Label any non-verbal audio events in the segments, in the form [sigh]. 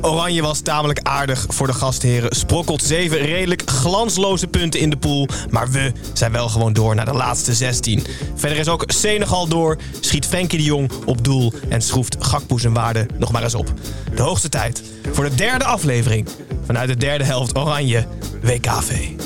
Oranje was tamelijk aardig voor de gastheren. Sprokkelt zeven redelijk glansloze punten in de pool. Maar we zijn wel gewoon door naar de laatste 16. Verder is ook Senegal door. Schiet Frenkie de Jong op doel. En schroeft Gakpo zijn waarde nog maar eens op. De hoogste tijd voor de derde aflevering. Vanuit de derde helft Oranje WKV.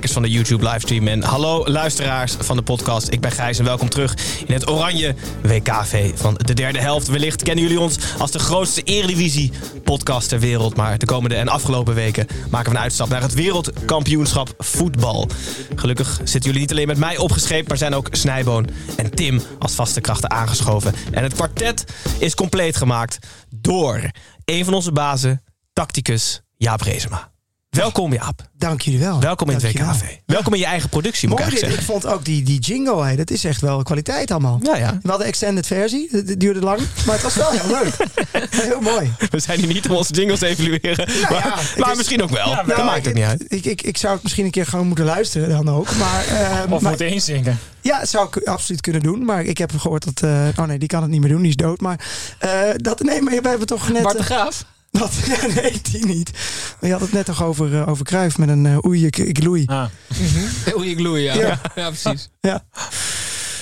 Kijkers van de YouTube livestream en hallo luisteraars van de podcast. Ik ben Gijs en welkom terug in het Oranje WKV van de derde helft. Wellicht kennen jullie ons als de grootste Eredivisie podcast ter wereld. Maar de komende en afgelopen weken maken we een uitstap naar het wereldkampioenschap voetbal. Gelukkig zitten jullie niet alleen met mij opgescheept, maar zijn ook Snijboon en Tim als vaste krachten aangeschoven. En het kwartet is compleet gemaakt door een van onze bazen, tacticus Jaap Rezema. Welkom Jaap. Dank jullie wel. Welkom in het Dank jullie WKV. wel. Welkom in je eigen productie, moet ik Mooi dit. Ik vond ook die, die jingle, hè, dat is echt wel kwaliteit allemaal. Ja, ja. We hadden extended versie, het het duurde lang, maar het was wel heel leuk. [laughs] Heel mooi. We zijn hier niet om onze jingles te evalueren. maar ja, het maar is- misschien ook wel. dat Nou, maakt het niet uit. Ik, ik, ik zou het misschien een keer gewoon moeten luisteren dan ook. Maar, eh, Of maar- moeten inzinken. ja, dat zou ik absoluut kunnen doen. Maar ik heb gehoord dat... eh, oh nee, die kan het niet meer doen, die is dood. Maar eh, dat, nee, maar we hebben toch net... Bart de Graaf? [laughs] dat, ja, nee, die niet. Maar je had het net toch over, eh, over Cruijff met een uh, oei, ik, ik loei. Ah. [laughs] Oei, ik loei, ja. Ja. ja. precies. Ja.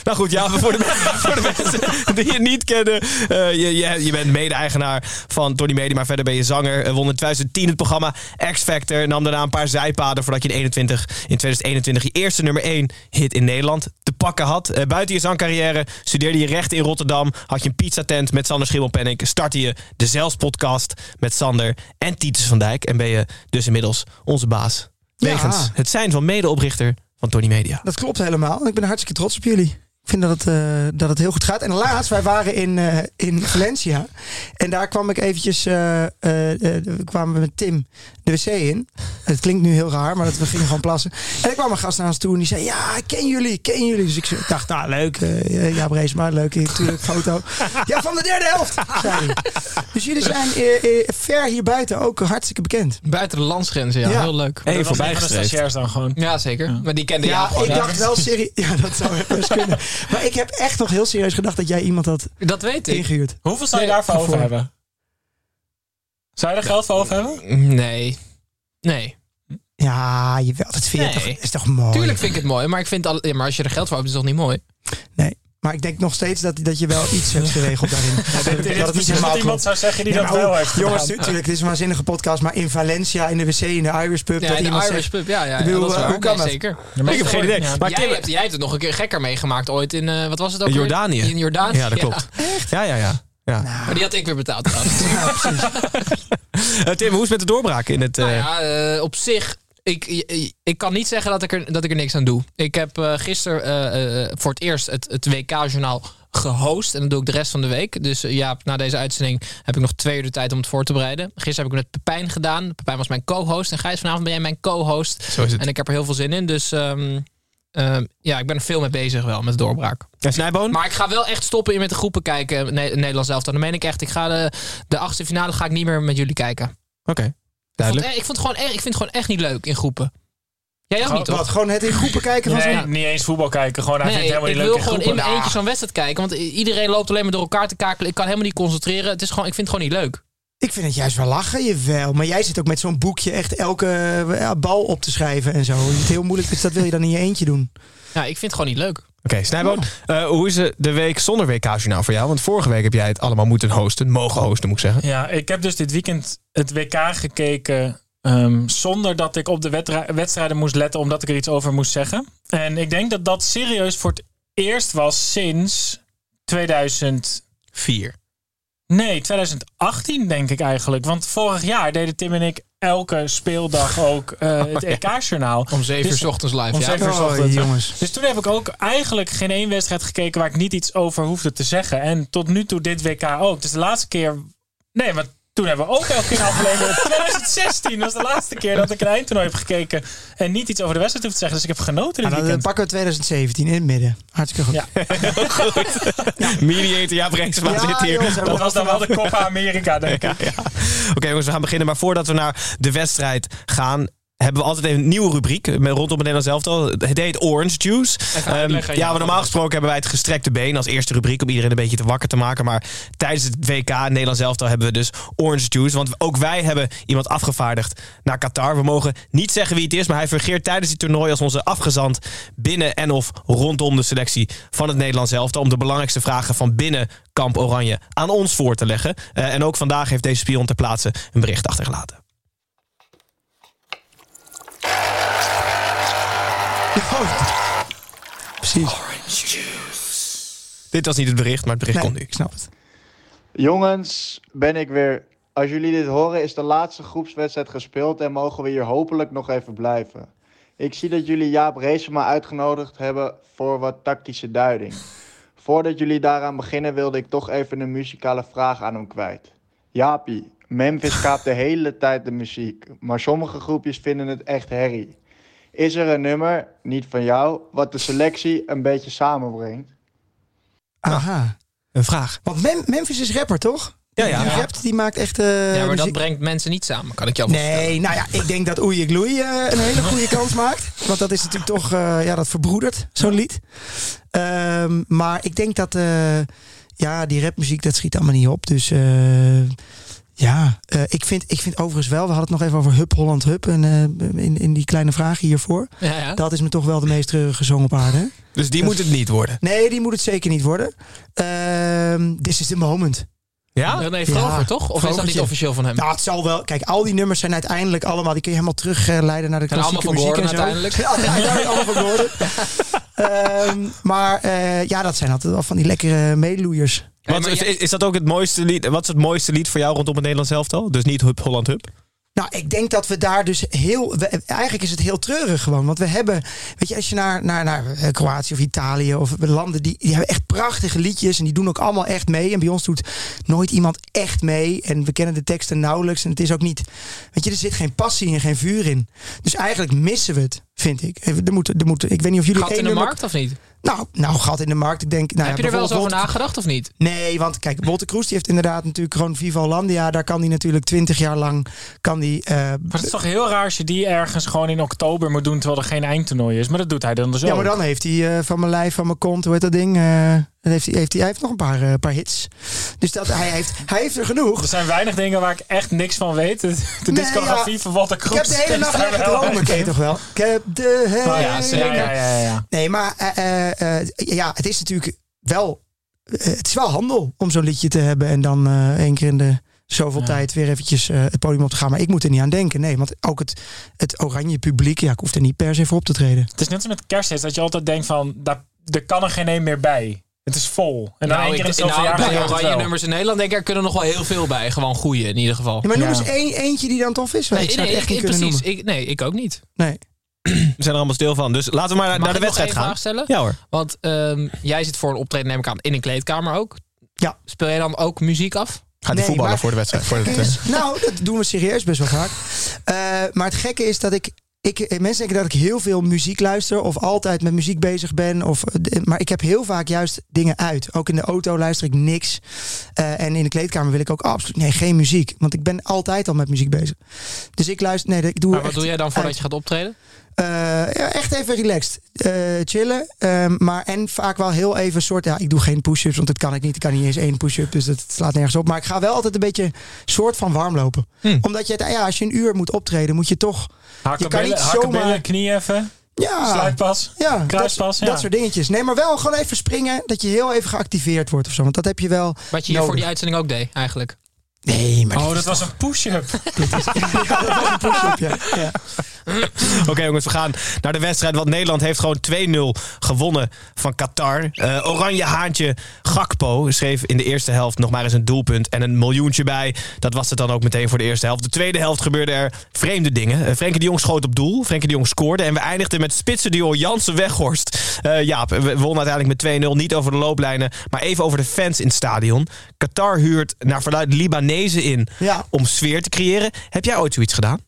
Nou goed, ja, voor de, [laughs] voor de mensen die je niet kennen. eh, je, je, je bent mede-eigenaar van Tony Media, maar verder ben je zanger. Eh, won in 2010 het programma X Factor. Nam daarna een paar zijpaden voordat je in, 21, in 2021 je eerste nummer 1 hit in Nederland te pakken had. Eh, buiten je zangcarrière studeerde je rechten in Rotterdam. Had je een pizzatent met Sander Schimmelpenninck. Startte je de Zelfs podcast met Sander en Titus van Dijk. En ben je dus inmiddels onze baas. Ja. Wegens het zijn van medeoprichter van Tony Media. Dat klopt helemaal. Ik ben hartstikke trots op jullie. Ik vind dat het, eh, dat het heel goed gaat. En laatst, wij waren in, eh, in Valencia. En daar kwam ik eventjes, eh, eh, eh, we kwamen met Tim de wc in. Het klinkt nu heel raar, maar dat, we gingen gewoon plassen. En er kwam een gast naar ons toe en die zei, ja, ik ken jullie, ik ken jullie. Dus ik dacht, nou leuk, ja, Breesma, leuk, natuurlijk, foto. Ja, van de derde helft, zei. Dus jullie zijn eh, eh, ver hier buiten ook hartstikke bekend. Buiten de landsgrenzen, ja. Ja. Heel leuk. Even de stagiairs dan gewoon. Ja, zeker. Maar die kende Ja, jou gewoon. ik ja. dacht wel serieus. [laughs] Ja, dat zou best kunnen. Maar ik heb echt nog heel serieus gedacht dat jij iemand had Dat weet ik. ingehuurd. Hoeveel zou je Nee, daarvoor over voor- hebben? Zou je er geld voor over hebben? Nee. Nee. Ja, je wilt het vind je Nee. toch, is toch mooi. Tuurlijk vind ik het mooi, maar ik vind al, ja, maar als je er geld voor hebt, is het toch niet mooi? Nee, maar ik denk nog steeds dat, dat je wel iets hebt geregeld daarin. [laughs] dat, Dit het is niet helemaal wat iemand klopt. zou zeggen die Ja, dat wel heeft Jongens, natuurlijk, dit is een waanzinnige podcast. Maar in Valencia, in de wc, in de Irish pub. Ja, dat in de Irish zegt, pub, ja, ja, ja, bedoel, dat is eh, waar. hoe kan Nee, dat? zeker. maar ik heb geen idee. Ja. Maar jij, Tim- hebt, jij hebt het nog een keer gekker meegemaakt ooit in, eh, wat was het ook In? Jordanië. In Jordanië. Ja, dat klopt. Ja, ja, ja. ja. Maar die had ik weer betaald trouwens. [laughs] Eh, Tim, hoe is het met de doorbraak in het... eh, Nou ja, eh, op zich. Ik, ik, kan niet zeggen dat ik er, dat ik er niks aan doe. Ik heb eh gisteren eh, eh, voor het eerst het, het WK-journaal gehost. En dat doe ik de rest van de week. Dus ja, na deze uitzending heb ik nog twee uur de tijd om het voor te bereiden. Gisteren heb ik het met Pepijn gedaan. Pepijn was mijn co-host. En Gijs, vanavond ben jij mijn co-host. Zo is het. En ik heb er heel veel zin in. Dus ehm, ehm, ja, ik ben er veel mee bezig wel met de doorbraak. En Snijboon? Maar ik ga wel echt stoppen in met de groepen kijken. Ne Nederlands elftal. Dan meen ik echt. Ik ga de, de achtste finale ga ik niet meer met jullie kijken. Oké. Duidelijk. Ik vond, het gewoon echt, ik vind het gewoon echt niet leuk in groepen. Jij ook Gewoon- niet, toch? Wat, gewoon het in groepen kijken van Nee, zo'n... niet eens voetbal kijken. Gewoon, hij Nee, vindt ik helemaal niet wil leuk in gewoon in groepen. mijn eentje zo'n wedstrijd kijken. Want iedereen loopt alleen maar door elkaar te kakelen. Ik kan helemaal niet concentreren. Het is gewoon, ik vind het gewoon niet leuk. Ik vind het juist wel lachen, jawel. Maar jij zit ook met zo'n boekje echt elke eh, ja, bal op te schrijven en zo. Het heel moeilijk is, dat wil je dan in je eentje doen. Ja, ik vind het gewoon niet leuk. Oké, Snijboon, eh, hoe is de week zonder WK-journaal voor jou? Want vorige week heb jij het allemaal moeten hosten. Mogen hosten, moet ik zeggen. Ja, ik heb dus dit weekend het WK gekeken ehm, zonder dat ik op de wedstrijden moest letten omdat ik er iets over moest zeggen. En ik denk dat dat serieus voor het eerst was sinds 2000. Vier. Nee, 2018 denk ik eigenlijk. Want vorig jaar deden Tim en ik elke speeldag ook eh, [laughs] het EK-journaal. Om 7 uur Dus- 's ochtends live. om ja. zeven uur 's Oh, ochtends. jongens. Dus toen heb ik ook eigenlijk geen één wedstrijd gekeken waar ik niet iets over hoefde te zeggen. En tot nu toe dit WK ook. Dus de laatste keer. Nee, maar toen hebben we ook elke keer aflevering. 2016 was de laatste keer dat ik een eindtoernooi heb gekeken. En niet iets over de wedstrijd hoef te zeggen. Dus ik heb genoten dit Nou, dan weekend. pakken we 2017 in het midden. Hartstikke goed. Ja. [laughs] Mediator Jaap Reeksma Ja, zit hier. Dat was dan wel de Copa America, denk ik. Ja, ja. Oké jongens, we gaan beginnen. Maar voordat we naar de wedstrijd gaan... hebben we altijd even een nieuwe rubriek eh, met- rondom het Nederlands elftal. Het heet Orange Juice. Ehm, ja, ja. maar normaal gesproken hebben wij het gestrekte been als eerste rubriek... om iedereen een beetje te wakker te maken. Maar tijdens het WK Nederlands elftal hebben we dus Orange Juice. Want ook wij hebben iemand afgevaardigd naar Qatar. We mogen niet zeggen wie het is, maar hij fungeert tijdens die toernooi... als onze afgezant binnen en of rondom de selectie van het Nederlands elftal... om de belangrijkste vragen van binnen Kamp Oranje aan ons voor te leggen. Eh, en ook vandaag heeft deze spion ter plaatse een bericht achtergelaten. Oh, Precies. Dit was niet het bericht, maar het bericht Nee, komt nu. ik snap het. Jongens, ben ik weer. Als jullie dit horen, is de laatste groepswedstrijd gespeeld en mogen we hier hopelijk nog even blijven. Ik zie dat jullie Jaap Reesema uitgenodigd hebben voor wat tactische duiding. Voordat jullie daaraan beginnen, wilde ik toch even een muzikale vraag aan hem kwijt. Jaapie, Memphis kaapt de hele tijd de muziek, maar sommige groepjes vinden het echt herrie. Is er een nummer, niet van jou, wat de selectie een beetje samenbrengt? Aha. Een vraag. Want Mem- Memphis is rapper, toch? Ja, ja. Die rapt, die maakt echt... eh, Ja, maar dat brengt mensen niet samen, kan ik jou vertellen. Nee, nou ja, ik denk dat Oei Ik Loei eh, een hele goede [laughs] kans maakt. Want dat is natuurlijk toch, eh, ja, dat verbroedert, zo'n lied. Ehm, maar ik denk dat, eh, ja, die rapmuziek, dat schiet allemaal niet op. Dus eh, ja, eh, ik, vind, ik vind overigens wel, we hadden het nog even over Hup Holland Hup. En, eh, in, in die kleine vragen hiervoor. Ja, ja. Dat is me toch wel de meest treurige song op aarde. Dus die moet het niet worden. Nee, die moet het zeker niet worden. Ehm This is the moment. Ja? Nee, Vroger Ja, toch? Of is dat niet officieel van hem? Nou, het zal wel. Kijk, al die nummers zijn uiteindelijk allemaal. Die kun je helemaal terugleiden naar de Zijn allemaal klassieke van muziek Gordon en zo. uiteindelijk. [laughs] Ja, uiteindelijk allemaal van Gordon. [laughs] Ehm, maar eh, ja, dat zijn altijd wel van die lekkere meeloeiers. Wat, is, jij- is dat ook het mooiste lied? Wat is het mooiste lied voor jou rondom het Nederlands elftal? Dus niet Hup Holland Hup. Nou, ik denk dat we daar dus heel. we- eigenlijk is het heel treurig gewoon. Want we hebben. Weet je, als je naar, naar, naar eh, Kroatië of Italië of landen. Die, die hebben echt prachtige liedjes. En die doen ook allemaal echt mee. En bij ons doet nooit iemand echt mee. En we kennen de teksten nauwelijks. En het is ook niet. Weet je, er zit geen passie en geen vuur in. Dus eigenlijk missen we het, vind ik. Er moet, er moet, ik weet niet of jullie Gat één in de nummer- markt of niet? Nou, nou, gat in de markt. Ik denk. Nou, Heb ja, je er wel eens over nagedacht of niet? Nee, want kijk, Wolter Kroes die heeft inderdaad natuurlijk gewoon Viva Hollandia. Daar kan hij natuurlijk twintig jaar lang kan die, eh, Maar het is toch heel raar als je die ergens gewoon in oktober moet doen terwijl er geen eindtoernooi is. Maar dat doet hij dan dus Ja, ook. maar dan heeft hij eh, van mijn lijf, van mijn kont, hoe heet dat ding? eh, heeft hij, heeft hij, heeft nog een paar, eh, paar hits. Dus dat, hij, heeft, hij heeft er genoeg. Er zijn weinig dingen waar ik echt niks van weet. De, [laughs] de Nee, discografie ja. van Walter Ik Kroes. heb de hele nacht dromen, echt ken je toch wel? Ik heb de hele... Oh ja, zeker. Ja, ja. Nee, maar eh, eh, ja, het is natuurlijk wel... het is wel handel om zo'n liedje te hebben en dan één keer in de zoveel Ja. tijd weer eventjes het podium op te gaan. Maar ik moet er niet aan denken. Nee, want ook het, het oranje publiek, ja, ik hoef er niet per se voor op te treden. Het is net als met kerst dat je altijd denkt van, daar, er kan er geen één meer bij. Het is vol. En dan nou, één ik, keer in zoveel nou, jaar nummers in Nederland denk ik, er kunnen nog wel heel veel bij. Gewoon goeie in ieder geval. Ja, maar noem Ja. eens één, eentje die dan tof is. Nee, ik zou nee, het echt ik, niet kunnen precies. noemen. Ik, nee, ik ook niet. Nee. We zijn er allemaal stil van. Dus laten we maar naar, Mag naar de wedstrijd gaan. vraag stellen? Ja hoor. Want ehm, jij zit voor een optreden, neem ik aan, in een kleedkamer ook. Ja. Speel jij dan ook muziek af? Gaat Nee, voetballen maar voor de wedstrijd? Voor is- [laughs] nou, dat doen we serieus best wel vaak. Eh, maar het gekke is dat ik ik, eh, mensen denken dat ik heel veel muziek luister of altijd met muziek bezig ben. Of, eh, maar ik heb heel vaak juist dingen uit. Ook in de auto luister ik niks. Eh, en in de kleedkamer wil ik ook absoluut nee, geen muziek. Want ik ben altijd al met muziek bezig. Dus ik luister. Nee, ik doe Maar wat doe jij dan voordat uit. je gaat optreden? Eh, ja, echt even relaxed. Eh, chillen. Ehm, maar en vaak wel heel even soort. Ja, ik doe geen push-ups, want dat kan ik niet. Ik kan niet eens één push-up, dus dat slaat nergens op. Maar ik ga wel altijd een beetje soort van warm lopen. Hm. Omdat je, het, ja, als je een uur moet optreden, moet je toch. Hakken je kan zomaar. billen, knie even. Ja, Sluitpas. ja, Kruispas, dat, ja. dat soort dingetjes. Nee, maar wel gewoon even springen. Dat je heel even geactiveerd wordt of zo. Want dat heb je wel. Wat je hier voor die uitzending ook deed, eigenlijk. Nee, maar. Oh, dat was een push-up. [laughs] ja, dat was een push-up, ja. ja. [laughs] Oké jongens, we gaan naar de wedstrijd. Want Nederland heeft gewoon 2-0 gewonnen van Qatar. Eh, oranje haantje Gakpo schreef in de eerste helft nog maar eens een doelpunt en een miljoentje bij. Dat was het dan ook meteen voor de eerste helft. De tweede helft gebeurde er vreemde dingen. Uh, Frenkie de Jong schoot op doel. Frenkie de Jong scoorde. En we eindigden met spitsenduo Jansen-Weghorst. Uh, Jaap, we wonnen uiteindelijk met 2-0. Niet over de looplijnen, maar even over de fans in het stadion. Qatar huurt naar verluid Libanezen in Ja. om sfeer te creëren. Heb jij ooit zoiets gedaan?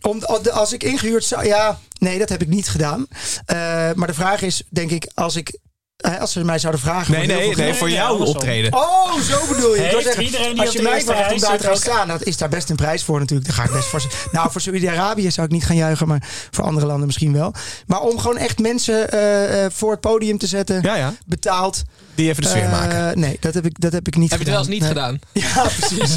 Om, als ik ingehuurd zou. Ja, nee, dat heb ik niet gedaan. Uh, maar de vraag is, denk ik, als ik. Als ze mij zouden vragen. Nee, nee, nee, voor jou optreden. Oh, zo bedoel je. Heeft ik zeggen, iedereen die als je mij vraagt om daar te gaan staan, dat is daar best een prijs voor natuurlijk. Daar ga ik best voor. Nou, voor Saudi-Arabië zou ik niet gaan juichen, maar voor andere landen misschien wel. Maar om gewoon echt mensen uh, uh, voor het podium te zetten, ja, ja. betaald. Die even de sfeer Uh, maken. Nee, dat heb ik, dat heb ik niet heb gedaan. Heb je het wel eens niet nee. gedaan? [laughs] Ja, precies.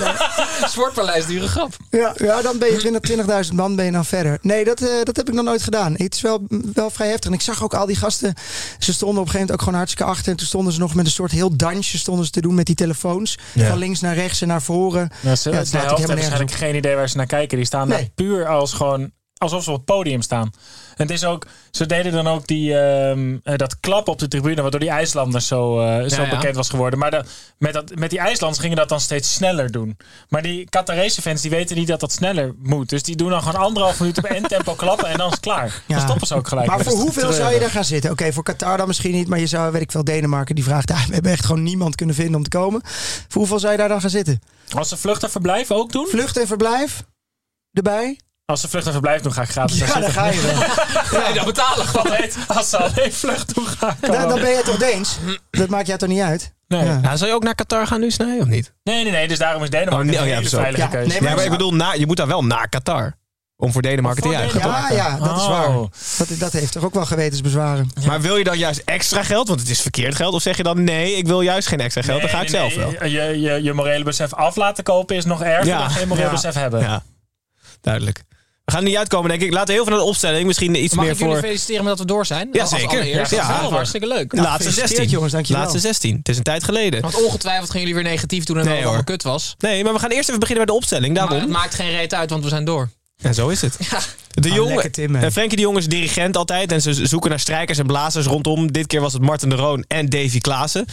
[laughs] ja, Sportpaleis, dure grap. Ja, ja, dan ben je 20.000 man ben je dan verder. Nee, dat, uh, dat heb ik nog nooit gedaan. Het is wel, wel vrij heftig. En ik zag ook al die gasten. Ze stonden op een gegeven moment ook gewoon hartstikke achter. En toen stonden ze nog met een soort heel dansje stonden ze te doen met die telefoons. Ja. Van links naar rechts en naar voren. Ja, ze, Ja, de helft hebben waarschijnlijk geen idee waar ze naar kijken. Die staan daar puur als gewoon alsof ze op het podium staan. En het is ook, ze deden dan ook die, ehm, eh, dat klap op de tribune, waardoor die IJslanders zo, eh, zo Ja, ja. bekend was geworden. Maar de, met, dat, met die IJslanders gingen dat dan steeds sneller doen. Maar die Qatarese fans die weten niet dat dat sneller moet. Dus die doen dan gewoon anderhalf minuut op [laughs] één tempo klappen en dan is het klaar. Dan stoppen ze ook gelijk. Maar voor hoeveel zou je daar gaan zitten? Oké, voor Qatar dan misschien niet. Maar je zou, weet ik veel, Denemarken die vraagt. Ah, [laughs] we hebben echt gewoon niemand kunnen vinden om te komen. Voor hoeveel zou je daar dan gaan zitten? Als ze vlucht en verblijf ook doen? Vlucht en verblijf erbij? Als ze vlucht en verblijf doen, ga ik gratis Ja, daar zitten. ga je wel. Ja, dan betalen Gewoon Als ze alleen vlucht doen gaan. Dan, dan ben je toch Deens? Dat maakt jou toch niet uit? Nee. Ja. Ja, zou je ook naar Qatar gaan nu, Snij, of niet? nee, nee, nee. Dus daarom is Denemarken Oh, nee, een oh ja, veilige Ja, keuze. nee, Ja, maar ik bedoel, na, je moet daar wel naar Qatar. Om voor Denemarken te juichen. Ja, ja, dat is Oh. waar. Dat, dat heeft toch ook wel gewetensbezwaren. Maar wil je dan juist extra geld? Want het is verkeerd geld. Of zeg je dan nee, ik wil juist geen extra geld. dan ga ik Nee, zelf nee, wel. Je, je, je morele besef af laten kopen is nog erger Ja. dan geen moreel Ja. besef hebben. Ja, duidelijk. We gaan er niet uitkomen, denk ik. Laten we heel veel naar de opstelling. Misschien iets Mag meer ik jullie feliciteren met dat we door zijn? Ja, zeker. allereerst. Ja. Dat is wel Ja. hartstikke leuk. laatste gefeliciteerd, 16. jongens, dankjewel. Laatste 16. Het is een tijd geleden. Want ongetwijfeld gaan jullie weer negatief doen en Nee, dat het allemaal kut was. Nee, maar we gaan eerst even beginnen bij de opstelling. Maar het Daarom. maakt geen reet uit, want we zijn door. En zo is het. [laughs] De Ah, jongen, eh, Frenkie de Jong is dirigent altijd. En ze zoeken naar strijkers en blazers rondom. Dit keer was het Martin de Roon en Davy Klaassen.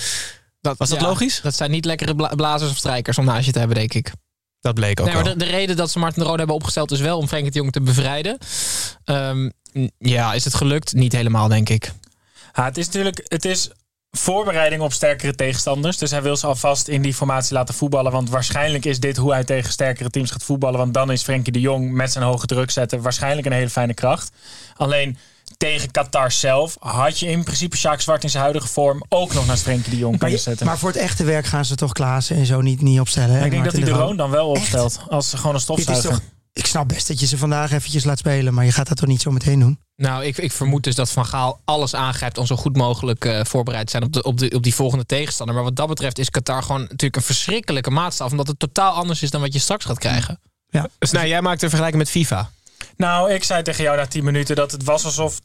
Dat, Was dat logisch? Dat zijn niet lekkere bla- blazers of strijkers om naast je te hebben, denk ik. Dat bleek ook Nee, maar wel. de, de reden dat ze Martin de Rode hebben opgesteld is wel om Frenkie de Jong te bevrijden. Ehm, ja, is het gelukt? Niet helemaal, denk ik. Ja, het is natuurlijk het is voorbereiding op sterkere tegenstanders. Dus hij wil ze alvast in die formatie laten voetballen. Want waarschijnlijk is dit hoe hij tegen sterkere teams gaat voetballen. Want dan is Frenkie de Jong met zijn hoge druk zetten waarschijnlijk een hele fijne kracht. Alleen tegen Qatar zelf had je in principe Sjaak Zwart in zijn huidige vorm ook nog naar Frenkie de Jong Maar, kunnen zetten. maar voor het echte werk gaan ze toch Klaassen en zo niet, niet opstellen. hè? ik denk dat hij de Roon. Dan wel opstelt. Als ze gewoon een Dit is stofzuiger. toch, ik snap best dat je ze vandaag eventjes laat spelen, maar je gaat dat toch niet zo meteen doen? Nou, ik, ik vermoed dus dat Van Gaal alles aangrijpt om zo goed mogelijk eh, voorbereid te zijn op, de, op, de, op die volgende tegenstander. Maar wat dat betreft is Qatar gewoon natuurlijk een verschrikkelijke maatstaf. Omdat het totaal anders is dan wat je straks gaat krijgen. Snij, jij maakt een vergelijking met FIFA. Nou, ik zei tegen jou na 10 minuten dat het was alsof,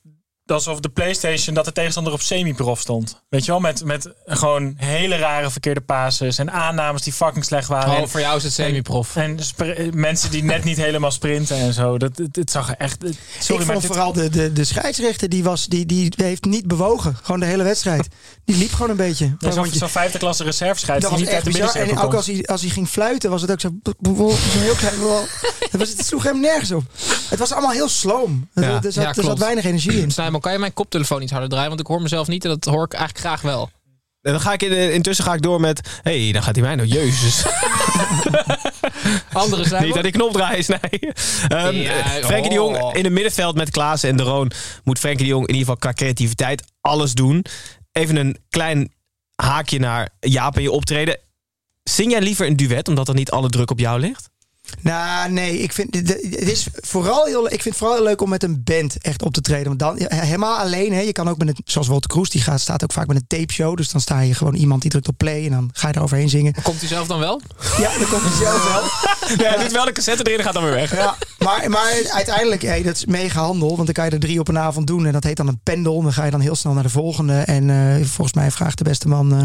alsof de PlayStation, dat de tegenstander op semi-prof stond. Weet je wel, met, met gewoon hele rare verkeerde passes en aannames die fucking slecht waren. Oh, En- voor jou is het semi-prof. En spr- mensen die net niet helemaal sprinten en zo. Dat, het, het zag er echt. het- Sorry, ik maar vond dit- vooral de, de, de scheidsrechter, die, was, die, die heeft niet bewogen. Gewoon de hele wedstrijd. Die liep gewoon een beetje. Ja, Een Zo'n zo'n vijfde klasse reservescheids Dat die was echt bizar. En ook als hij, als hij ging fluiten, was het ook zo. zo heel klein. Het, was, het sloeg hem nergens op. Het was allemaal heel sloom. Er, zat, weinig energie in. Kan je mijn koptelefoon iets harder draaien? Want ik hoor mezelf niet en dat hoor ik eigenlijk graag wel. En dan ga ik in, intussen ga ik door met... Hé, hey, dan gaat hij mij nou. Jezus. [laughs] Andere zijn Niet dat ik knop draai, is, nee. Ja, Frenkie de Jong oh. in het middenveld met Klaassen en De Roon... moet Frenkie de Jong in ieder geval qua creativiteit alles doen. Even een klein haakje naar Jaap en je optreden. Zing jij liever een duet, omdat er niet alle druk op jou ligt? Nou, nee, ik vind het is vooral heel, ik vind het vooral heel leuk om met een band echt op te treden. Want dan helemaal alleen, hè, je kan ook met een, zoals Walter Kroes, die gaat, staat ook vaak met een tape show. Dus dan sta je gewoon iemand die drukt op play en dan ga je er overheen zingen. Komt hij zelf dan wel? Ja, dan komt hij zelf wel. [laughs] Ja, doet wel de cassette erin en gaat dan weer weg. Ja, maar, maar uiteindelijk, hey, dat is mega handel. Want dan kan je er drie op een avond doen. En dat heet dan een pendel. Dan ga je dan heel snel naar de volgende. En eh, volgens mij vraagt de beste man eh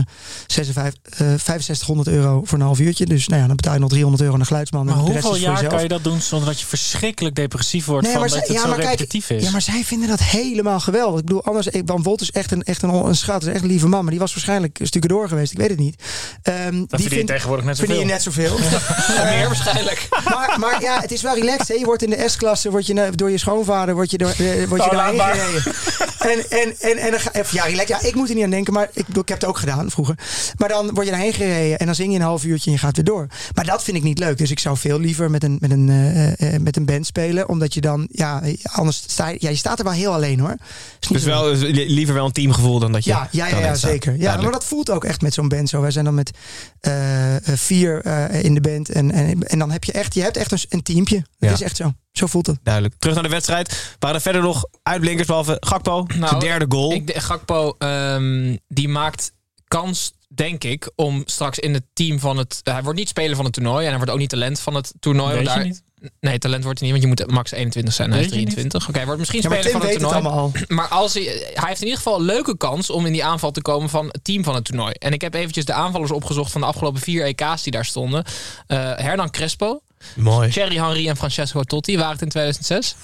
56, eh, 6500 euro voor een half uurtje. Dus nou ja, dan betaal je nog 300 euro aan de geluidsman. Maar en rest hoeveel jaar jezelf. kan je dat doen zonder dat je verschrikkelijk depressief wordt van dat zij- het zo repetitief is? Ja, maar zij vinden dat helemaal geweldig. Ik bedoel, anders, ik, Van Volt is echt een, echt een, een schat, is echt een lieve man. Maar die was waarschijnlijk een stukje door geweest. Ik weet het niet. Ehm, dat verdien je tegenwoordig net zoveel. je net zoveel. [laughs] Meer waarschijnlijk. maar, maar ja, het is wel relaxed. Hè? Je wordt in de S-klasse, word je door je schoonvader, word je, door, eh, word je daarheen laatbaar. gereden. [laughs] En, en, en, en ja. Ja, ik moet er niet aan denken, maar ik, heb het ook gedaan vroeger. Maar dan word je daarheen gereden en dan zing je een half uurtje en je gaat weer door. Maar dat vind ik niet leuk. Dus ik zou veel liever met een, met een, eh, eh, met een band spelen. Omdat je dan, ja, anders sta je, ja, je staat er wel heel alleen hoor. Is Dus wel, dus li- liever wel een teamgevoel dan dat je... ja, ja, ja, zeker. Ja, Duidelijk. maar dat voelt ook echt met zo'n band zo. Wij zijn dan met eh, eh, vier eh, in de band. En, en, en dan heb je echt, je hebt echt een, een teampje. Dat Ja. is echt zo. Zo voelt het. Duidelijk. Terug naar de wedstrijd. Waren er verder nog uitblinkers behalve Gakpo? zijn derde goal. Nou, Ik, de- Gakpo, ehm, die maakt kans, denk ik, om straks in het team van het... Hij wordt niet speler van het toernooi en hij wordt ook niet talent van het toernooi. Weet want je daar- niet? Nee, talent wordt hij niet, want je moet max 21 zijn. Hij is Weet je niet? 23. Oké, hij wordt misschien Ja, speler van het toernooi. [clears throat] Maar als hij, hij heeft in ieder geval een leuke kans om in die aanval te komen van het team van het toernooi. En ik heb eventjes de aanvallers opgezocht van de afgelopen vier EK's die daar stonden. Eh, Hernan Crespo, Mooi. Thierry Henry en Francesco Totti waren het in 2006.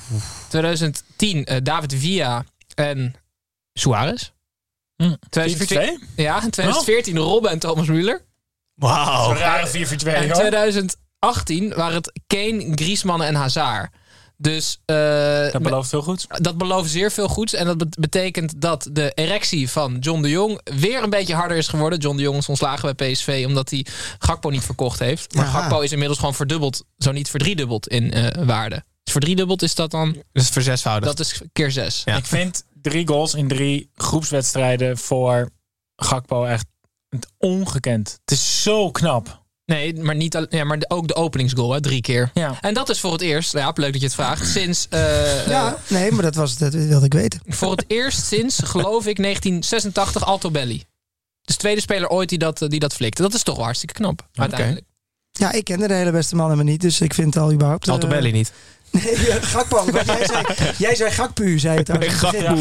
2010 eh, David Villa en Suarez. Hm. 2002? 4-4-2? Ja, in 2014 Robben en Thomas Müller. Wauw. Rare 4-4-2 En in hoor. 2018 waren het Kane, Griezmann en Hazard. Dus eh, Dat belooft veel goed. dat belooft zeer veel goeds. En dat bet- betekent dat de erectie van John de Jong weer een beetje harder is geworden. John de Jong is ontslagen bij PSV omdat hij Gakpo niet verkocht heeft. Maar Aha. Gakpo is inmiddels gewoon verdubbeld, zo niet verdriedubbeld in eh, waarde. Dus verdriedubbeld is dat dan, Dus verzesvoudig. dat is keer zes. Ja. Ik vind drie goals in drie groepswedstrijden voor Gakpo echt ongekend. Het is zo knap. Nee, maar, niet, al- ja, maar ook de openingsgoal, hè, drie keer. Ja. En dat is voor het eerst, ja, leuk dat je het vraagt, sinds... eh, Ja, eh, nee, maar dat, was, dat wilde ik weten. voor het eerst sinds, geloof ik, 1986 Alto Belli. Dus tweede speler ooit die dat, die dat flikte. Dat is toch wel hartstikke knap, uiteindelijk. Ja, ik kende de hele beste man helemaal niet. Dus ik vind het al überhaupt... eh, Altobelli niet. Nee, ja, Gakpo. Jij zei, jij zei Gakpu, zei het Nee, Gakpo.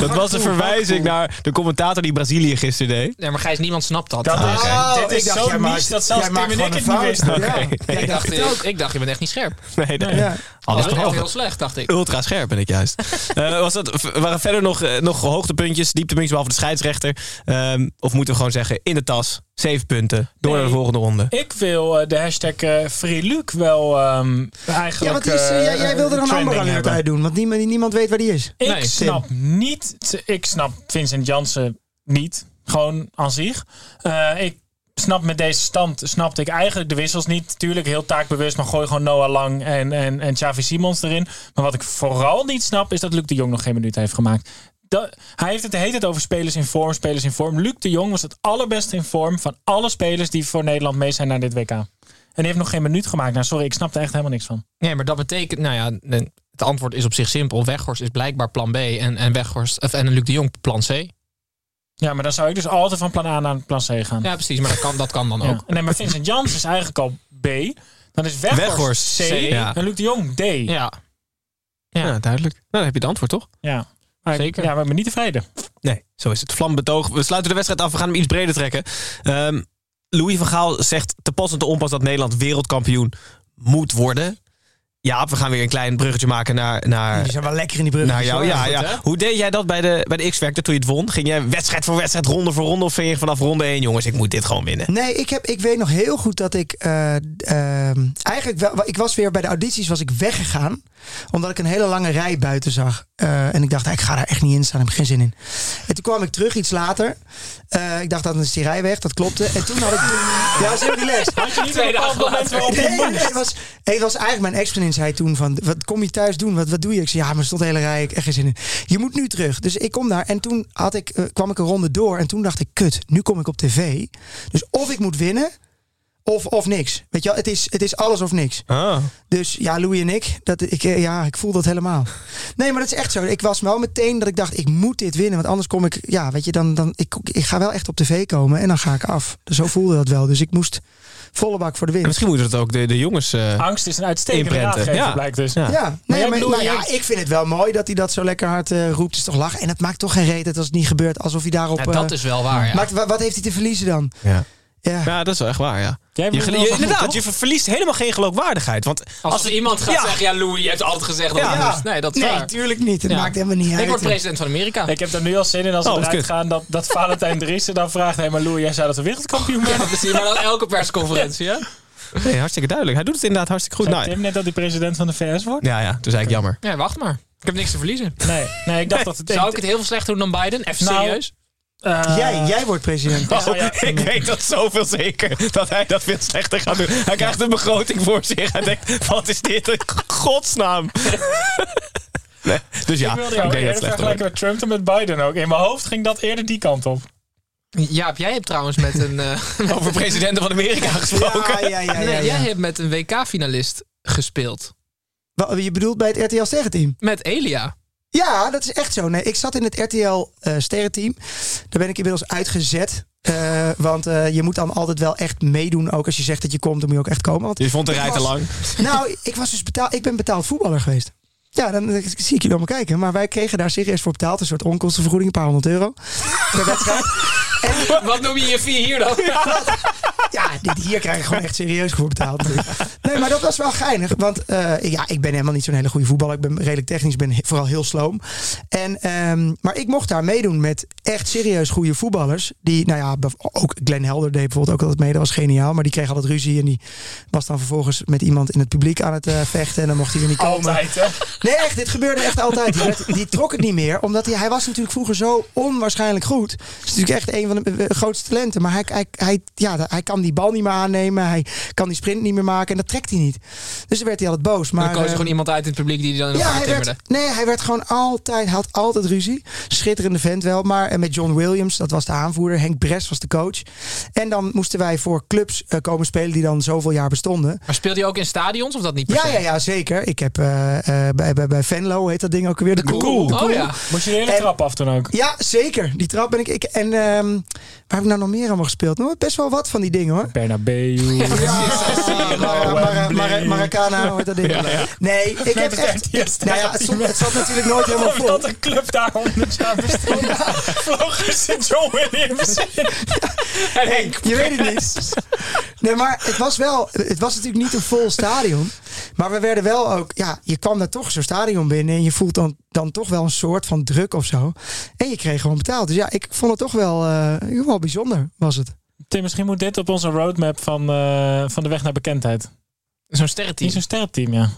Dat was een verwijzing naar de commentator die Brazilië gisteren deed. Ja, maar Gijs, niemand snapt dat. Dat is, oké. dit is ik dacht, zo jij niche maakt- dat zelfs Tim en ik het niet fout. wisten. Ja. ik, dacht, het ook. ik dacht, je bent echt niet scherp. Nee, nee. Ja. Alles dat is behalve. heel slecht, dacht ik. Ultra scherp ben ik juist. [laughs] Eh, was dat, waren verder nog, eh, nog hoogtepuntjes, dieptepuntjes behalve de scheidsrechter? Ehm, of moeten we gewoon zeggen, in de tas, zeven punten, door Nee. naar de volgende ronde. Ik wil eh, de hashtag Free wel ehm, Ja, eigenlijk want die is, eh, jij, jij wilde er een Amber Alert uit doen. Want niemand, niemand weet waar die is. Ik Nee. snap niet. Ik snap Vincent Jansen niet. Gewoon aan zich. Eh, ik snap met deze stand snapte ik eigenlijk de wissels niet. Tuurlijk heel taakbewust, maar gooi gewoon Noah Lang en, en, en Xavi Simons erin. Maar wat ik vooral niet snap, is dat Luc de Jong nog geen minuut heeft gemaakt. Dat, hij heeft het de hele tijd over spelers in vorm, spelers in vorm. Luc de Jong was het allerbeste in vorm van alle spelers die voor Nederland mee zijn naar dit WK. En die heeft nog geen minuut gemaakt. Nou, sorry, ik snap er echt helemaal niks van. Nee, maar dat betekent, nou ja, het antwoord is op zich simpel. Weghorst is blijkbaar plan B en, en Weghorst of, en Luc de Jong plan C. Ja, maar dan zou ik dus altijd van plan A naar plan C gaan. Ja, precies, maar dat kan, dat kan dan Ja. ook. Nee, maar Vincent Jans is eigenlijk al B. Dan is Weghorst, Weghorst, C, C, ja. en Luc de Jong D. Ja. Ja, Ja, duidelijk. Nou, dan heb je het antwoord, toch? Maar, Zeker. Ja, maar ik ben niet tevreden. Nee, zo is het. Vlambetoog. We sluiten de wedstrijd af. We gaan hem iets breder trekken. Ehm, Louis van Gaal zegt te pas en te onpas dat Nederland wereldkampioen moet worden. Ja, we gaan weer een klein bruggetje maken naar, naar, Die zijn wel lekker in die brug. naar jou. Ja, goed, ja. Hoe deed jij dat bij de, bij de X-Factor toen je het won? Ging jij wedstrijd voor wedstrijd, ronde voor ronde? Of vind je vanaf ronde 1, jongens, ik moet dit gewoon winnen? Nee, ik, heb, ik weet nog heel goed dat ik eh, ehm, eigenlijk wel, ik was weer bij de audities was ik weggegaan omdat ik een hele lange rij buiten zag. Eh, en ik dacht, ik ga daar echt niet in staan, ik heb geen zin in. En toen kwam ik terug iets later. Eh, ik dacht, dan is die rij weg, dat klopte. En toen had ik... ja, zo relaxed. Had je niet moment Nee, nee, moest? het, was, het was eigenlijk mijn ex-vriendin zei toen van... Wat kom je thuis doen? Wat, wat doe je? Ik zei, ja, maar stond een hele. Ik geen zin in. Je moet nu terug. Dus ik kom daar. En toen had ik, eh, kwam ik een ronde door. En toen dacht ik, kut, nu kom ik op tv. Dus of ik moet winnen... Of, of niks. Weet je wel, het is, het is alles of niks. Ah. Dus ja, Louis en ik, dat, ik, eh, ja, ik voel dat helemaal. Nee, maar dat is echt zo. Ik was wel meteen dat ik dacht, ik moet dit winnen. Want anders kom ik, ja, weet je, dan, dan ik, ik ga wel echt op tv komen en dan ga ik af. Dus zo voelde dat wel. Dus ik moest volle bak voor de winst. misschien moeten het ook de, de jongens... eh, Angst is een uitstekende raadgever, ja. blijkt dus. Ja. Ja, Maar nee, maar, nou ja, jij- ik vind het wel mooi dat hij dat zo lekker hard eh, roept. Het is toch lachen. En het maakt toch geen reet uit als het niet gebeurt. Alsof hij daarop... Ja, dat is wel waar, ja. maakt, wa- wat heeft hij te verliezen dan? ja. Ja. ja, dat is wel echt waar, ja. Jij Je, je- goed, je ver- verliest helemaal geen geloofwaardigheid. Want Als, als er iemand gaat ja. zeggen, ja Louis, je hebt altijd gezegd dat Ja. Nee, dat is Nee, waar. tuurlijk niet. Het Ja. maakt helemaal niet uit. Ik word president van Amerika. Ik heb er nu al zin in als we Oh, eruit kut. gaan dat, dat Valentijn Driessen dan vraagt... Hé, maar Louis, jij zei dat we wereldkampioen Ja, werden. precies, maar dan elke persconferentie, hè? Nee, hartstikke duidelijk. Hij doet het inderdaad hartstikke goed. Zei Nou, Tim net dat hij president van de VS wordt? ja, ja, toen zei ik jammer. Ja, wacht maar. Ik heb niks te verliezen. Nee, nee ik dacht dat het... Zou ik het heel veel slechter doen dan Biden? Even Nou, serieus? Eh, Jij, jij wordt president. [laughs] Ja. Ik weet dat zoveel zeker dat hij dat veel slechter gaat doen. Hij krijgt een begroting voor zich. Hij denkt, wat is dit in godsnaam? [laughs] Nee, dus ja, ik wilde ik denk dat slechter wordt. met Trump en met Biden ook. In mijn hoofd ging dat eerder die kant op. Jaap, jij hebt trouwens met een... eh, [laughs] Over presidenten van Amerika gesproken. Ja, ja, ja. ja, nee, ja. jij hebt met een WK-finalist gespeeld. Wat, je bedoelt bij het RTL Sterrenteam? Met Elia. Ja, dat is echt zo. Nee, ik zat in het RTL eh Sterrenteam. Daar ben ik inmiddels uitgezet. Eh, want eh, je moet dan altijd wel echt meedoen. Ook als je zegt dat je komt, dan moet je ook echt komen. Want Je vond de rij te lang. Nou, ik, was dus betaald, ik ben betaald voetballer geweest. Ja, dan zie ik jullie allemaal kijken. Maar wij kregen daar serieus voor betaald. Een soort onkostenvergoeding, een paar honderd euro. Per wedstrijd. [laughs] Wat noem je je vier hier dan? Ja, [laughs] [laughs] dit hier krijg ik gewoon echt serieus voor betaald. Nee, maar dat was wel geinig. Want eh, ja, ik ben helemaal niet zo'n hele goede voetballer. Ik ben redelijk technisch, ik ben vooral heel sloom. En, ehm, maar ik mocht daar meedoen met echt serieus goede voetballers. Die, nou ja, ook Glenn Helder deed bijvoorbeeld ook altijd mee. Dat was geniaal. Maar die kreeg altijd ruzie. En die was dan vervolgens met iemand in het publiek aan het eh, vechten. En dan mocht hij er niet komen. Altijd, hè? Nee, echt, dit gebeurde echt altijd. Die, werd- die trok het niet meer, omdat hij, hij was natuurlijk vroeger zo onwaarschijnlijk goed. Het is natuurlijk echt een van de eh, grootste talenten. Maar hij, hij, hij, ja, hij kan die bal niet meer aannemen. Hij kan die sprint niet meer maken. En dat trekt hij niet. Dus dan werd hij altijd boos. Maar Maar, dan koos er eh, gewoon iemand uit in het publiek die die dan in ja, hij werd, nee, hij werd gewoon altijd, hij had altijd ruzie. Schitterende vent wel. Maar en met John Williams, dat was de aanvoerder. Henk Bres was de coach. En dan moesten wij voor clubs eh, komen spelen die dan zoveel jaar bestonden. Maar speelde je ook in stadions of dat niet per Ja, se? ja, ja, zeker. Ik heb eh, eh, bij, bij, bij Venlo, heet dat ding ook weer, de Cool. De Oh Cool. ja. Moest je de hele En- trap af toen ook? Ja, zeker. Die trap ben ik. ik en ehm, waar heb ik nou nog meer allemaal gespeeld? Nou, best wel wat van die dingen hoor. Bernabeu. Mara- Mara- Mara- Maracana, hoort dat ding. Nee, ik heb echt. Nou ja, het, stond- het zat natuurlijk nooit helemaal vol. Omdat een club daar 100 jaar bestond. Vlogen ze John Williams in. En Henk. Je weet het niet. Nee, maar het was wel. Het was natuurlijk niet een vol stadion. Maar we werden wel ook. Ja, je kwam daar toch zo'n stadion binnen. En je voelt dan, dan toch wel een soort van druk of zo. En je kreeg gewoon betaald. Dus ja, ik vond het toch wel, eh, wel bijzonder, was het. Tim, misschien moet dit op onze roadmap van, eh, van de weg naar bekendheid. Zo'n sterrenteam. Niet zo'n sterrenteam, ja.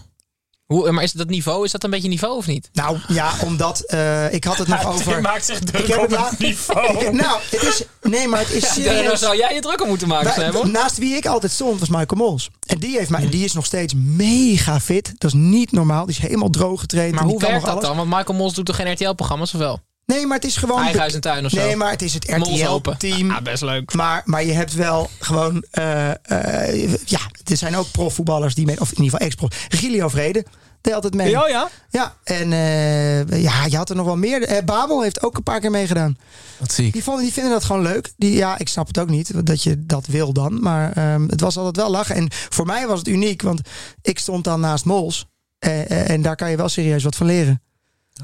Hoe, maar is dat niveau, is dat een beetje niveau of niet? Nou ja, omdat eh, ik had het [laughs] nog Tim over. maakt zich Ik druk heb op het niveau. Ik- [laughs] nou, het is. Nee, maar het is Ja, daar zou jij je druk om moeten maken, hoor. naast wie ik altijd stond was Michael Mols. En die, heeft mij, en die is nog steeds mega fit. Dat is niet normaal. Die is helemaal droog getraind. Maar hoe kan werkt dat alles. dan? Want Michael Mols doet toch geen RTL-programma's of wel? Nee, maar het is gewoon... Eigen huis en tuin of zo? Nee, maar het is het. RTL-team. Ah, best leuk. Maar, maar je hebt wel gewoon... eh, eh, ja, er zijn ook profvoetballers die mee... Of in ieder geval ex-prof. Regilio Vrede deed altijd mee. Ja, ja. Ja, en eh, ja, je had er nog wel meer. Babel heeft ook een paar keer meegedaan. Wat zie ik. Die, vonden, die vinden dat gewoon leuk. Die, ja, ik snap het ook niet dat je dat wil dan. Maar ehm, het was altijd wel lachen. En voor mij was het uniek, want ik stond dan naast Mols. En daar kan je wel serieus wat van leren.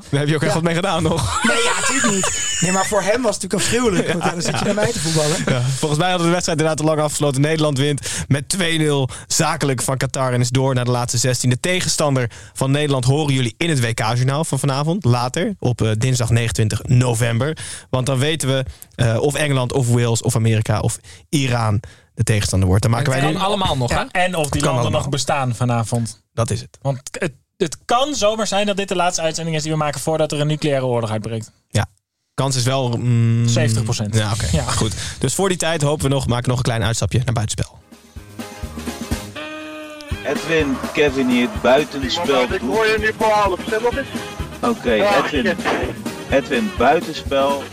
Daar heb je ook echt wat mee gedaan nog. Nee, ja, natuurlijk niet. Nee, maar voor hem was het natuurlijk afschuwelijk. Want ja, dan zit je naar mij te voetballen. Ja, volgens mij had de wedstrijd inderdaad te lang afgesloten. Nederland wint met 2-0 zakelijk van Qatar en is door naar de laatste 16. De tegenstander van Nederland horen jullie in het WK-journaal van vanavond. Later, op eh, dinsdag 29 november. Want dan weten we eh, of Engeland of Wales of Amerika of Iran de tegenstander wordt. Dan maken wij kan nu... allemaal nog, hè? Ja, en of die Kan landen allemaal. nog bestaan vanavond. Dat is het. Want het het kan zomaar zijn dat dit de laatste uitzending is die we maken voordat er een nucleaire oorlog uitbreekt. Ja. Kans is wel... mm, 70%. Ja, oké. Ja. Goed. Dus voor die tijd hopen we nog, maken we nog een klein uitstapje naar buitenspel. Edwin, Kevin hier, buitenspel. Ik hoor je nu voor half. Zeg wat is Oké, Edwin. Edwin, buitenspel.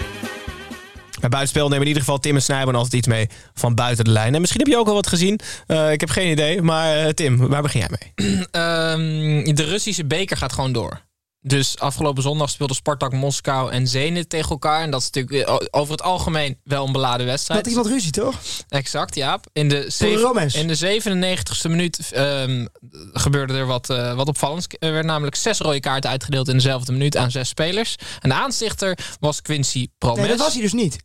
Bij buitenspel nemen in ieder geval Tim en Snijboon altijd iets mee van buiten de lijn. En misschien heb je ook al wat gezien. Eh, ik heb geen idee. Maar eh, Tim, waar begin jij mee? [clears throat] Ehm, de Russische beker gaat gewoon door. Dus afgelopen zondag speelden Spartak Moskou en Zenit tegen elkaar. En dat is natuurlijk eh, over het algemeen wel een beladen wedstrijd. Dat iemand ruzie, toch? Exact, Jaap. In de, zeven- in de 97ste minuut ehm, gebeurde er wat, eh, wat opvallends. Er werden namelijk zes rode kaarten uitgedeeld in dezelfde minuut aan zes spelers. En de aanstichter was Quincy Promes. Nee, dat was hij dus niet.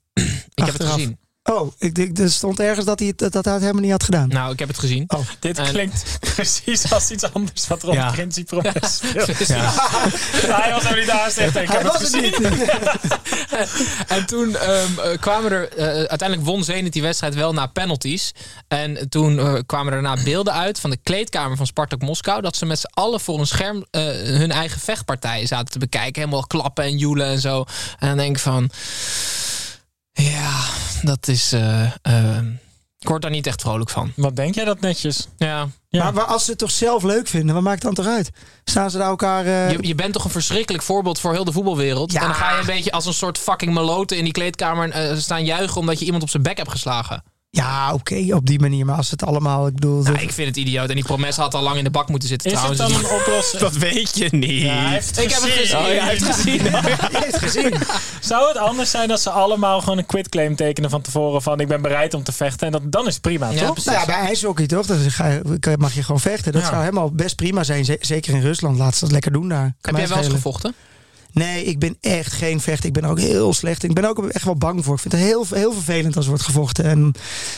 Ik heb het gezien. Oh, ik, ik, er stond ergens dat hij, dat, dat hij het helemaal niet had gedaan. Nou, ik heb het gezien. Oh. Dit En- klinkt [laughs] precies als iets anders wat Ron Ja. Quincy Promes speelt. Precies. [laughs] Hij was er niet aan Ik hij heb het was het gezien. niet. [laughs] En toen ehm, eh, kwamen er... eh, uiteindelijk won Zenit die wedstrijd wel na penalties. En toen eh, kwamen er daarna beelden uit van de kleedkamer van Spartak Moskou... dat ze met z'n allen voor een scherm eh, hun eigen vechtpartijen zaten te bekijken. Helemaal klappen en joelen en zo. En dan denk ik van... Ja, dat is... eh, eh, ik word daar niet echt vrolijk van. Wat denk jij dat netjes? Ja. Ja. Maar, maar als ze het toch zelf leuk vinden, wat maakt het dan toch uit? Staan ze daar elkaar... eh, Je, je bent toch een verschrikkelijk voorbeeld voor heel de voetbalwereld. Ja. En dan ga je een beetje als een soort fucking meloten in die kleedkamer staan juichen omdat je iemand op zijn bek hebt geslagen. Ja, oké, op die manier. Maar als het allemaal... Ik bedoel... Nou, dat- ik vind het idioot. En die promes had al lang in de bak moeten zitten Is het dan een oplossing? [laughs] Dat weet je niet. Ja, hij heeft Ik heb het gezien. Oh, ja, hij heeft het gezien. [laughs] Je heeft gezien. Zou het anders zijn als ze allemaal gewoon een quitclaim tekenen van tevoren van ik ben bereid om te vechten en dat, dan is het prima, Ja, toch? precies. Nou ja, bij ijshockey toch? Dan mag je gewoon vechten. Dat Ja. zou helemaal best prima zijn. Zeker in Rusland. Laat ze dat lekker doen daar. Kan Heb jij wel eens gevochten? Nee, ik ben echt geen vechter. Ik ben er ook heel slecht. Ik ben ook echt wel bang voor. Ik vind het heel, heel vervelend als er wordt gevochten. En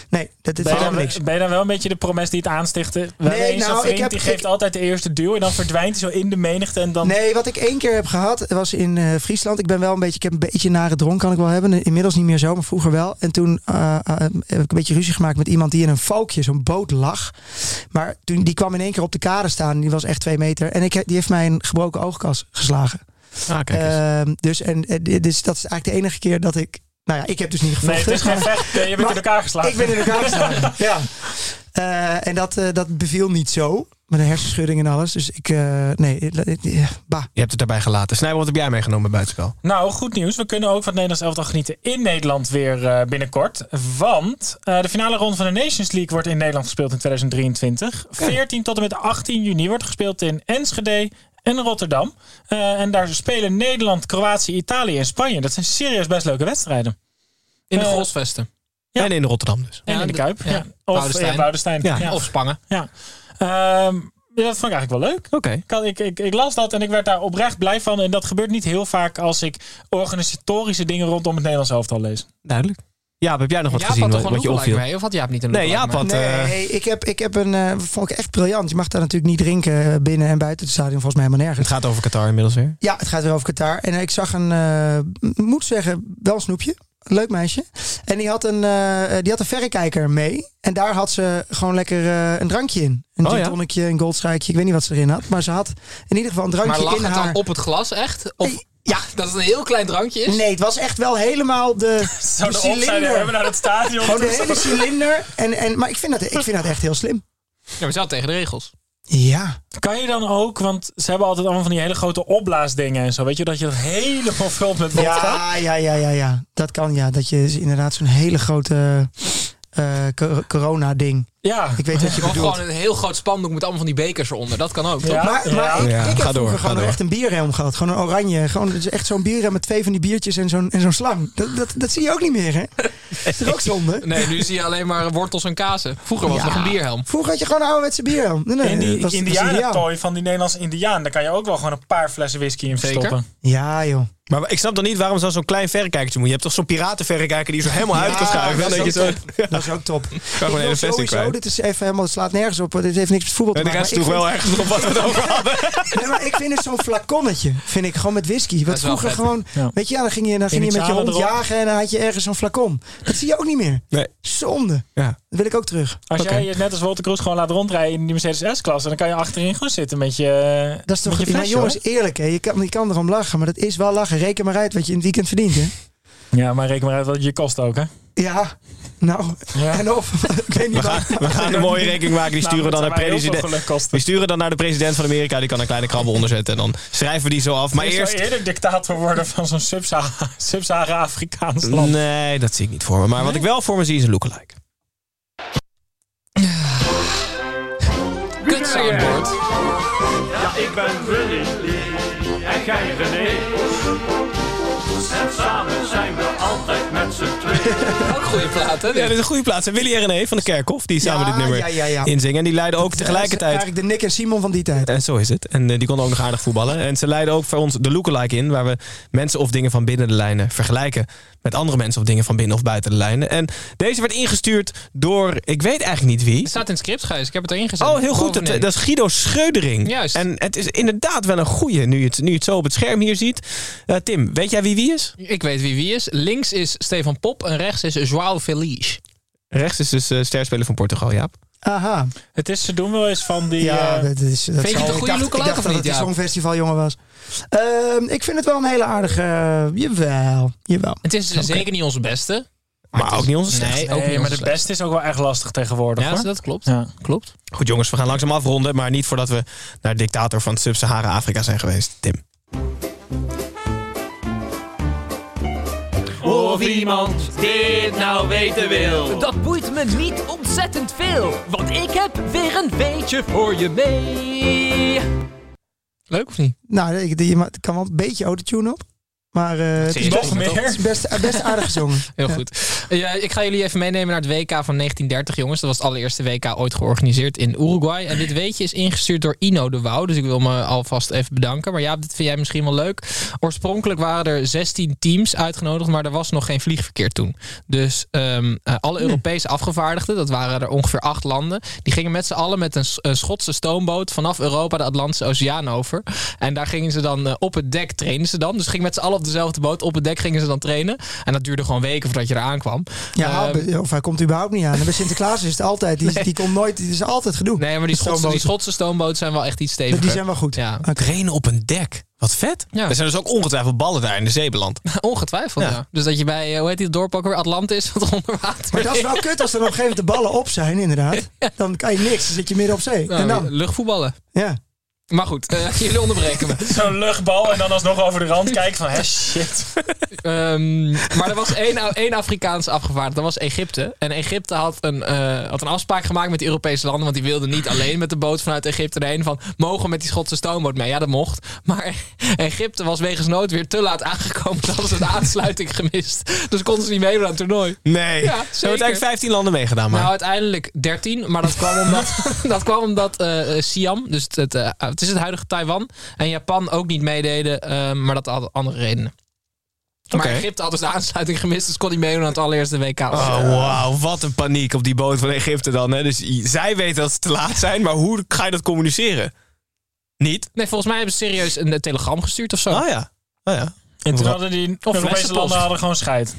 nee, dat is helemaal niks. ben je dan wel een beetje de promes die het aanstichtte? Eens nou, vriend ik heb- die geeft ik- altijd de eerste duw en dan verdwijnt hij zo in de menigte en dan... Nee, wat ik één keer heb gehad, was in eh, Friesland. Ik ben wel een beetje, ik heb een beetje nare dronk, kan ik wel hebben. Inmiddels niet meer zo, maar vroeger wel. En toen eh, eh, heb ik een beetje ruzie gemaakt met iemand die in een valkje, zo'n boot lag. Maar toen, die kwam in één keer op de kade staan. Die was echt twee meter. En ik, die heeft mij een gebroken oogkas geslagen. Ah, kijk eens. Ehm, dus, en, eh, dus dat is eigenlijk de enige keer dat ik... Nou ja, ik heb dus niet gevochten. Nee, het is geen vecht. Je bent Maar in elkaar geslagen. Ik ben in elkaar geslagen. [laughs] ja. Eh, en dat, eh, dat beviel niet zo. Met een hersenschudding en alles. Dus ik, eh, nee, bah. Je hebt het daarbij gelaten. Snijboon, wat heb jij meegenomen bij buitenspel? Nou, goed nieuws. We kunnen ook van het Nederlands elftal genieten in Nederland weer eh, binnenkort. Want eh, de finale ronde van de Nations League wordt in Nederland gespeeld in 2023. 14 tot en met 18 juni wordt gespeeld in Enschede en Rotterdam. Eh, en daar spelen Nederland, Kroatië, Italië en Spanje. Dat zijn serieus best leuke wedstrijden. In de Eh, Grosvesten. Ja. En in Rotterdam dus. En in de Kuip. ja. Of ja. Of Spangen. Ja. Ehm, ja, dat vond ik eigenlijk wel leuk. Oké. Ik, ik, ik las dat en ik werd daar oprecht blij van. En dat gebeurt niet heel vaak als ik organisatorische dingen rondom het Nederlands elftal lees. Duidelijk. Jaap, heb jij nog wat Jaap gezien had wat, toch wel wat je een opviel? mee? Of had Jaap niet een Nee, Jaap had... eh, Nee, ik heb, ik heb een. eh vond ik echt briljant. Je mag daar natuurlijk niet drinken binnen en buiten het stadion, volgens mij helemaal nergens. het gaat over Qatar inmiddels weer. Ja, het gaat weer over Qatar. En ik zag een, eh, moet zeggen, wel een snoepje. Leuk meisje. En die had een, eh, die had een verrekijker mee. En daar had ze gewoon lekker eh, een drankje in. Een Oh, gin ja? tonicje, een goldstrijkje. Ik weet niet wat ze erin had. Maar ze had in ieder geval een Maar drankje lag in het haar... dan op het glas echt? Of ja. dat het een heel klein drankje is? Nee, het was echt wel helemaal de, [laughs] de opzijde hebben cilinder. naar het stadion. Gewoon de hele cilinder. En, en, maar ik vind, dat, ik vind dat echt heel slim. Ja, maar zelf tegen de regels. Ja. Kan je dan ook, want ze hebben altijd allemaal van die hele grote opblaasdingen en zo. Weet je, dat je dat helemaal vult met vodka. Ja, ja, ja, ja, ja. Dat kan ja. Dat je inderdaad zo'n hele grote eh, co- corona-ding. Ja. Ik weet wat je [laughs] bedoelt. gewoon een heel groot spandoek met allemaal van die bekers eronder. Dat kan ook, toch? Ja. Maar, maar ik, Ja, ik heb door, gewoon echt een bierrem gehad. Gewoon een oranje. Gewoon dus echt zo'n bierrem met twee van die biertjes en zo'n en zo'n slang. Dat, dat, dat zie je ook niet meer, hè? [laughs] Is toch ook zonde? Nee, nu zie je alleen maar wortels en kazen. Vroeger was het Ja. nog een bierhelm. Vroeger had je gewoon een ouderwetse bierhelm. Nee, nee, In die was- indianentooi van die Nederlandse indiaan, daar kan je ook wel gewoon een paar flessen whisky in Zeker. verstoppen. Ja, joh. Maar ik snap dan niet waarom zo'n zo'n klein verrekijkertje moet. Je hebt toch zo'n piratenverrekijker die je zo helemaal uit kan schuiven. dat, is ook je zo, top. dat is ook top. kan Ik gewoon een vesting sowieso, kwijt. dit is even helemaal, het slaat nergens op. Dit heeft niks met voetbal te En de maken. rest ik wel vind- ergens op wat we het over [laughs] hadden. Nee, maar ik vind het zo'n flaconnetje. Vind ik gewoon met whisky. Wat vroeger gewoon. Ja. Weet je, ja, dan ging je, dan ging je met je hond erop. jagen en dan had je ergens zo'n flacon. Dat zie je ook niet meer. Nee. Zonde. Ja. Dat wil ik ook terug. Als jij je net als Walter Kroes gewoon laat rondrijden in die Mercedes S-klasse, dan kan je achterin gewoon zitten met je. Dat is toch. flesje, jongens, eerlijk hè. Je kan, je kan erom lachen, maar dat is wel lachen. Reken maar uit wat je in het weekend verdient hè. Ja, maar reken maar uit wat je kost ook, hè? Ja. Nou, Ja. en of. [laughs] ik weet niet We gaan, wat. we gaan een mooie rekening maken. Die Nou, sturen dan dat naar president. Die sturen dan naar de president van Amerika. Die kan een kleine krabbel onderzetten. En dan schrijven we die zo af. Maar ik eerst. zou eerder dictator worden van zo'n Sub-Sahara- Sub-Sahara-Afrikaans land. Nee, dat zie ik niet voor me. Maar wat ik wel voor me zie is een lookalike. Kut soundboard. Ja, ik ben Willy Lee en jij René. En samen zijn we altijd met z'n tweeën. Goede plaat, hè? Ja, dit is een goede plaats. En Willy en René van de Kerkhof. Die samen Ja, dit nummer ja, ja, ja. inzingen. En die leiden ook tegelijkertijd. Eigenlijk de Nick en Simon van die tijd. En zo is het. En eh, die konden ook nog aardig voetballen. En ze leiden ook voor ons de lookalike in. Waar we mensen of dingen van binnen de lijnen vergelijken. Met andere mensen of dingen van binnen of buiten de lijnen. En deze werd ingestuurd door, ik weet eigenlijk niet wie. Het staat in het script, Gijs. Ik heb het erin gezet. Oh, heel goed. Dat, dat is Guido Scheudering. Juist. En het is inderdaad wel een goeie, nu je het, nu je het zo op het scherm hier ziet. Eh, Tim, weet jij wie wie is? Ik weet wie wie is. Links is Stefan Pop en rechts is João Feliz. Rechts is dus uh, sterspeler van Portugal, Jaap. Aha. Het is, ze doen wel eens van die... Ja, eh, dat is. Dat Vind je het een goede dacht of dat niet, het een Jaap? songfestivaljongen was. Ehm, ik vind het wel een hele aardige. eh, jawel, jawel. Het is zeker niet onze beste. Maar ook niet onze Nee, slechtste. ook nee, niet maar de beste is ook wel echt lastig tegenwoordig, Ja, hoor. dat klopt. Ja. Klopt. Goed jongens, we gaan langzaam afronden. Maar niet voordat we naar de dictator van Sub-Sahara-Afrika zijn geweest. Tim. Of iemand dit nou weten wil. Dat boeit me niet ontzettend veel, want ik heb weer een weetje voor je mee. Leuk of niet? Nou, ik- je kan wel een beetje autotune op. Maar eh, het is best, meer? het is best, best aardig gezongen. [laughs] Heel Ja. goed. Ja, ik ga jullie even meenemen naar het WK van 1930, jongens. Dat was het allereerste WK ooit georganiseerd in Uruguay. En dit weetje is ingestuurd door Ino de Wouw. Dus ik wil me alvast even bedanken. Maar ja, dit vind jij misschien wel leuk. Oorspronkelijk waren er 16 teams uitgenodigd, maar er was nog geen vliegverkeer toen. Dus ehm, eh, alle Europese afgevaardigden, dat waren er ongeveer acht landen, die gingen met z'n allen met een Schotse stoomboot vanaf Europa de Atlantische Oceaan over. En daar gingen ze dan eh, op het dek trainen ze dan. Dus gingen met z'n allen op dezelfde boot op het dek gingen ze dan trainen. En dat duurde gewoon weken voordat je eraan kwam. Ja, Ehm, of hij komt überhaupt niet aan. En bij Sinterklaas is het altijd. Die, die komt nooit. Die is altijd gedoe. Nee, maar die Schotse, die. Schotse stoomboten zijn wel echt iets steviger. Die zijn wel goed. Ja. Trainen op een dek. Wat vet. Ja. Er zijn dus ook ongetwijfeld ballen daar in de zee beland. [laughs] ongetwijfeld. Ja. Ja. Dus dat je bij, eh, hoe heet die het dorp ook weer, Atlantis, [laughs] wat onder water Maar dat is wel kut als er op een gegeven moment de ballen op zijn, inderdaad. [laughs] Dan kan je niks. Dan zit je midden op zee. Nou, en dan? Luchtvoetballen. Ja. Maar goed, eh, [laughs] jullie onderbreken me. Zo'n luchtbal en dan alsnog over de rand kijken van, hè, shit. Ehm, maar er was één, één Afrikaans afgevaardigd, dat was Egypte. En Egypte had een, eh, had een afspraak gemaakt met die Europese landen, want die wilden niet alleen met de boot vanuit Egypte erheen van mogen we met die Schotse stoomboot mee. Ja, dat mocht. Maar [laughs] Egypte was wegens nood weer te laat aangekomen, dus hadden ze de aansluiting gemist. Dus konden ze niet meedoen aan het toernooi. Nee. Ja, er hebben eigenlijk 15 landen meegedaan. Maar. Nou, uiteindelijk 13, maar dat kwam omdat, [laughs] dat kwam omdat eh, eh, Siam, dus het, het, is het huidige Taiwan, en Japan ook niet meededen, eh, maar dat had andere redenen. Maar. Egypte had dus de aansluiting gemist, dus kon niet meedoen aan het allereerste WK. Oh, wauw. Wat een paniek op die boot van Egypte dan. Hè? Dus zij weten dat ze te laat zijn, maar hoe ga je dat communiceren? Niet? Nee, volgens mij hebben ze serieus een telegram gestuurd of zo. Oh ja. Oh ja. En toen hadden die Europese landen hadden gewoon scheid.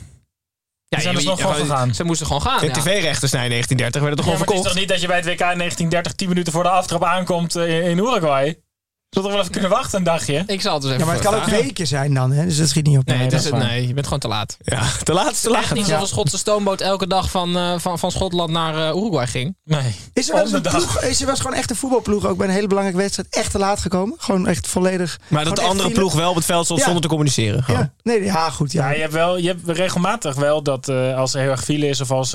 Die zijn dus nog gewoon gegaan. Ze moesten gewoon gaan. De ja. tv-rechters na in 1930 werden toch Ja, gewoon maar het is verkocht? toch niet dat je bij het WK in 1930 10 minuten voor de aftrap aankomt eh, in Uruguay? Zullen we toch wel even kunnen wachten een dagje? Ik zal het dus even Ja, maar het kan ook vragen. weken zijn dan, hè? dus dat schiet niet op. Nee, Nee, het dat is is het, waar. nee, je bent gewoon te laat. Ja, te laat is te laat. Echt niet zoals een Schotse stoomboot elke dag van, eh, van, van Schotland naar eh, Uruguay ging. Nee. Is er wel eens een dag. ploeg, is er wel eens gewoon echt een voetbalploeg ook bij een hele belangrijke wedstrijd echt te laat gekomen? Gewoon echt volledig. Maar dat de andere ploeg wel op het veld stond Ja. zonder te communiceren. gewoon. Ja, nee, ja, goed. Ja. Ja, je hebt, wel, je hebt regelmatig wel dat eh, als er heel erg file is of als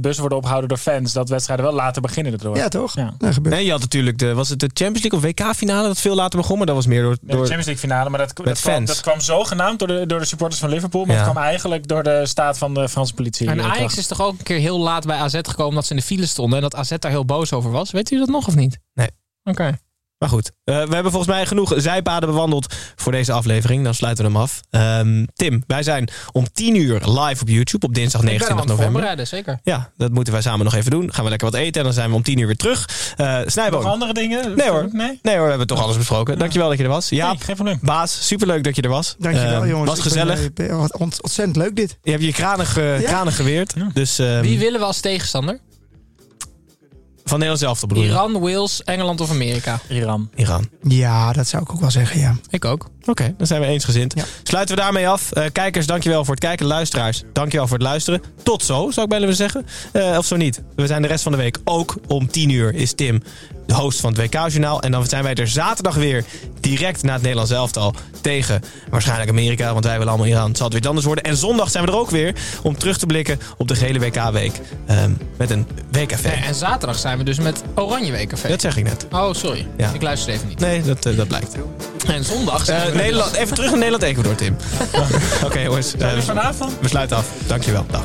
bussen worden opgehouden door fans, dat wedstrijden wel later beginnen erdoor. Ja, toch? Ja. Dat gebeurt. Nee, je had natuurlijk de, was het de Champions League of WK-finale dat veel later begon, maar dat was meer door... De door Champions League finale, maar dat, dat, kwam, dat kwam zogenaamd door de, door de supporters van Liverpool, maar Ja. het kwam eigenlijk door de staat van de Franse politie. En Ajax is toch ook een keer heel laat bij AZ gekomen omdat ze in de file stonden en dat AZ daar heel boos over was. Weet u dat nog of niet? Nee. Oké. Maar goed, eh, we hebben volgens mij genoeg zijpaden bewandeld voor deze aflevering. Dan sluiten we hem af. Ehm, Tim, wij zijn om 10 uur live op YouTube op dinsdag Ik ben 29 hem aan het november. voorbereiden, zeker. Ja, dat moeten wij samen nog even doen. Gaan we lekker wat eten en dan zijn we om 10 uur weer terug. Eh Snijboom. Nog andere dingen? Nee hoor. Nee? Nee hoor, we hebben toch alles besproken. Dankjewel dat je er was. Ja, Nee, geen probleem. baas, superleuk dat je er was. Dankjewel Eh, jongens. Was ben, gezellig. eh, ben ontzettend leuk dit. Je hebt je kranen, ge, Ja. kranen geweerd. Dus ehm, Wie willen we als tegenstander? Van Nederland zelf te bedoelen. Iran, Wales, Engeland of Amerika? Iran. Iran. Ja, dat zou ik ook wel zeggen, ja. Ik ook. Oké, dan zijn we eensgezind. Ja. Sluiten we daarmee af. Eh, kijkers, dankjewel voor het kijken. Luisteraars, dankjewel voor het luisteren. Tot zo, zou ik bijna willen zeggen. Eh, of zo niet. We zijn de rest van de week ook om 10 uur is Tim de host van het WK-journaal. En dan zijn wij er zaterdag weer direct na het Nederlands elftal tegen waarschijnlijk Amerika. Want wij willen allemaal Iran. Het zal het weer anders worden. En zondag zijn we er ook weer om terug te blikken op de gele WK-week. Ehm, met een. Nee, en zaterdag zijn we dus met Oranje Weekencafé. Dat zeg ik net. Oh, sorry. Ja. Ik luister even niet. Nee, dat, eh, dat blijkt. En zondag zijn Eh, Nederland, even terug naar Nederland-Ecuador, Tim. [laughs] Oké, jongens. eh, Vanavond? we sluiten af. Dankjewel. Dag.